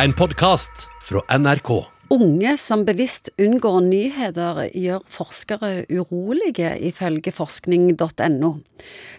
En podkast fra NRK. Unge som bevisst unngår nyheter, gjør forskere urolige, ifølge forskning.no.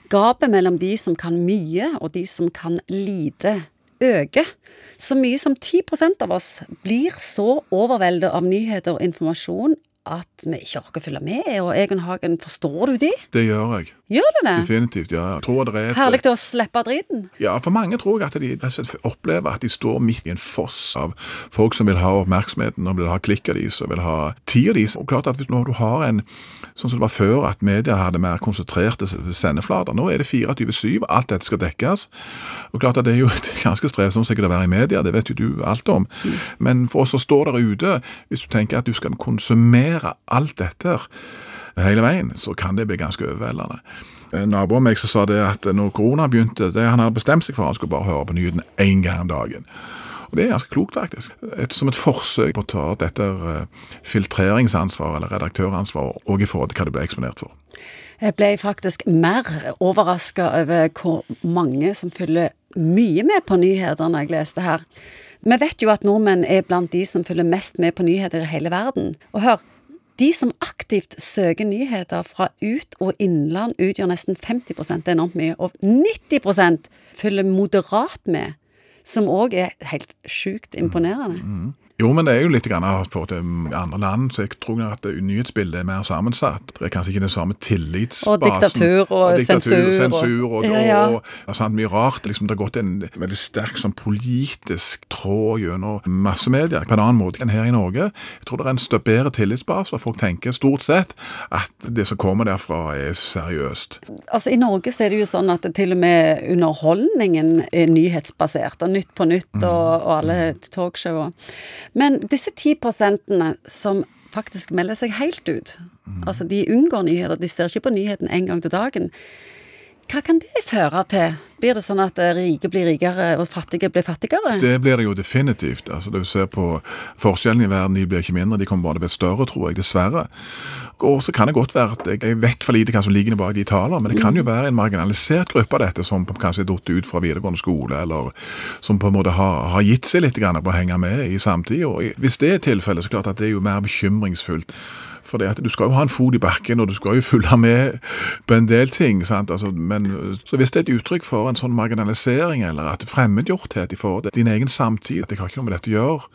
Gapet mellom de som kan mye og de som kan lite, øker. Så mye som 10% av oss blir så overveldet av nyheter og informasjon at vi ikke orker å følge med. Og Egon Hagen, forstår du de? Det gjør jeg. Gjør du det? Definitivt. ja. Jeg tror det er et, Herlig å slippe driten. Ja, For mange tror jeg at de opplever at de står midt i en foss av folk som vil ha oppmerksomheten og vil ha klikket deres og vil ha tida deres. Og klart at hvis Når du har en sånn som det var før, at media hadde mer konsentrerte sendeflater Nå er det 24-7, alt dette skal dekkes. Og klart at Det er jo ganske strevsomt sikkert å være i media, det vet jo du alt om. Men for oss som står der ute, hvis du tenker at du skal konsumere alt dette hele veien, så kan det bli ganske overveldende. Naboen nabo av meg som sa det at når korona begynte, det han hadde bestemt seg for, han skulle bare høre på nyhetene én gang om dagen. Og Det er ganske klokt, faktisk. Et, som et forsøk på å ta dette filtreringsansvaret, eller redaktøransvaret, og i forhold til hva du ble eksponert for. Jeg ble faktisk mer overraska over hvor mange som følger mye med på nyheter når jeg leste her. Vi vet jo at nordmenn er blant de som følger mest med på nyheter i hele verden. Og hør, de som aktivt søker nyheter fra ut- og innland utgjør nesten 50 det er enormt mye. Og 90% følger moderat med, som òg er helt sjukt imponerende. Jo, men det er jo litt grann av for til andre land, så jeg tror at nyhetsbildet er mer sammensatt. Det er kanskje ikke den samme tillitsbasen. Og diktatur og diktatur, sensur og- sensur og, Ja, ja. og, og sant, mye rart. Liksom, det har gått en veldig sterk sånn politisk tråd gjennom massemedia på en annen måte enn her i Norge. Jeg tror det er en bedre tillitsbase, og folk tenker stort sett at det som kommer derfra er seriøst. Altså I Norge så er det jo sånn at til og med underholdningen er nyhetsbasert. Og Nytt på Nytt og, og alle talkshow. Men disse ti prosentene som faktisk melder seg helt ut, altså de unngår nyheter, de ser ikke på nyheten en gang til dagen. Hva kan det føre til? Blir det sånn at eh, rike blir rikere og fattige blir fattigere? Det blir det jo definitivt. Altså, Du ser på forskjellene i verden, de blir ikke mindre, de kommer bare til å bli større, tror jeg, dessverre. Og så kan det godt være at jeg- vet for lite hva som ligger bak de tallene, men det kan jo være en marginalisert gruppe av dette som kanskje er datt ut fra videregående skole, eller som på en måte har, har gitt seg litt på å henge med i samtida. Hvis det er tilfellet, så klart at det er jo mer bekymringsfullt. For det at du skal jo ha en fot i bakken, og du skal jo følge med på en del ting. sant? Altså, men så hvis det er et uttrykk for en sånn marginalisering, eller at fremmedgjorthet i forhold til din egen samtid, det har ikke noe med dette å gjøre.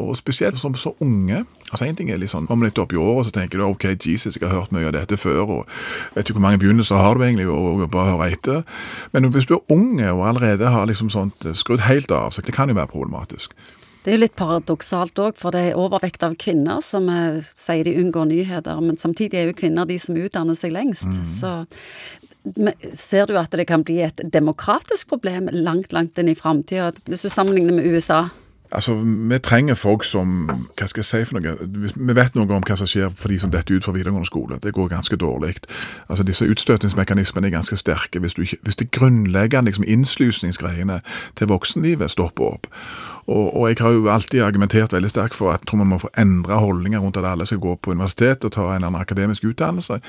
Og spesielt som så unge. altså En ting er litt sånn, kommer litt opp i året, så tenker du ok, Jesus, jeg har hørt mye av dette før, og vet jo hvor mange begynnelser har du egentlig, og, og bare høre etter. Men hvis du er unge og allerede har liksom sånt skrudd helt av, så det kan jo være problematisk. Det er jo litt paradoksalt òg, for det er overvekt av kvinner som er, sier de unngår nyheter, men samtidig er jo kvinner de som utdanner seg lengst. Så men ser du at det kan bli et demokratisk problem langt, langt inn i framtida, hvis du sammenligner med USA? Altså, Vi trenger folk som Hva skal jeg si for noe? Vi vet noe om hva som skjer for de som detter ut fra videregående skole. Det går ganske dårlig. Altså, Disse utstøtingsmekanismene er ganske sterke hvis, du ikke, hvis det grunnleggende liksom, innslusningsgreiene til voksenlivet stopper opp. Og, og jeg har jo alltid argumentert veldig sterkt for at jeg tror man må få endre holdninger rundt at alle skal gå på universitet og ta en eller annen akademisk utdannelse.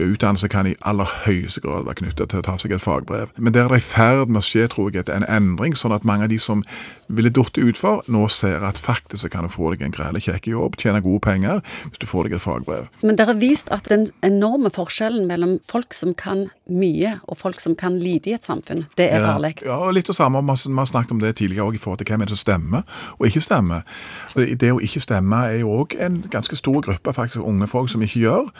Utdannelse kan i aller høyeste grad være knyttet til å ta seg et fagbrev. Men der er det i ferd med å skje tror jeg, en endring, sånn at mange av de som ville datt utfor, nå ser at faktisk kan du få deg en grei kjekk jobb, tjene gode penger, hvis du får deg et fagbrev. Men dere har vist at den enorme forskjellen mellom folk som kan mye, og folk som kan lite i et samfunn, det er farlig. Ja, og litt det samme. Vi har- snakket om det tidligere også, i forhold til hvem er det som stemmer og ikke stemmer. Det å ikke stemme er jo òg en ganske stor gruppe faktisk unge folk som ikke gjør.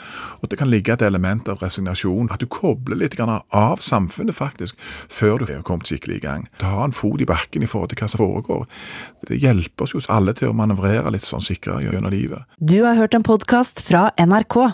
Og det kan ligge et element av resignasjon. At du kobler litt av samfunnet faktisk, før du er kommet skikkelig i gang. Ta en fot i bakken i forhold til hva som foregår. Det hjelper oss jo alle til å manøvrere litt sånn sikrere gjennom livet. Du har hørt en podkast fra NRK.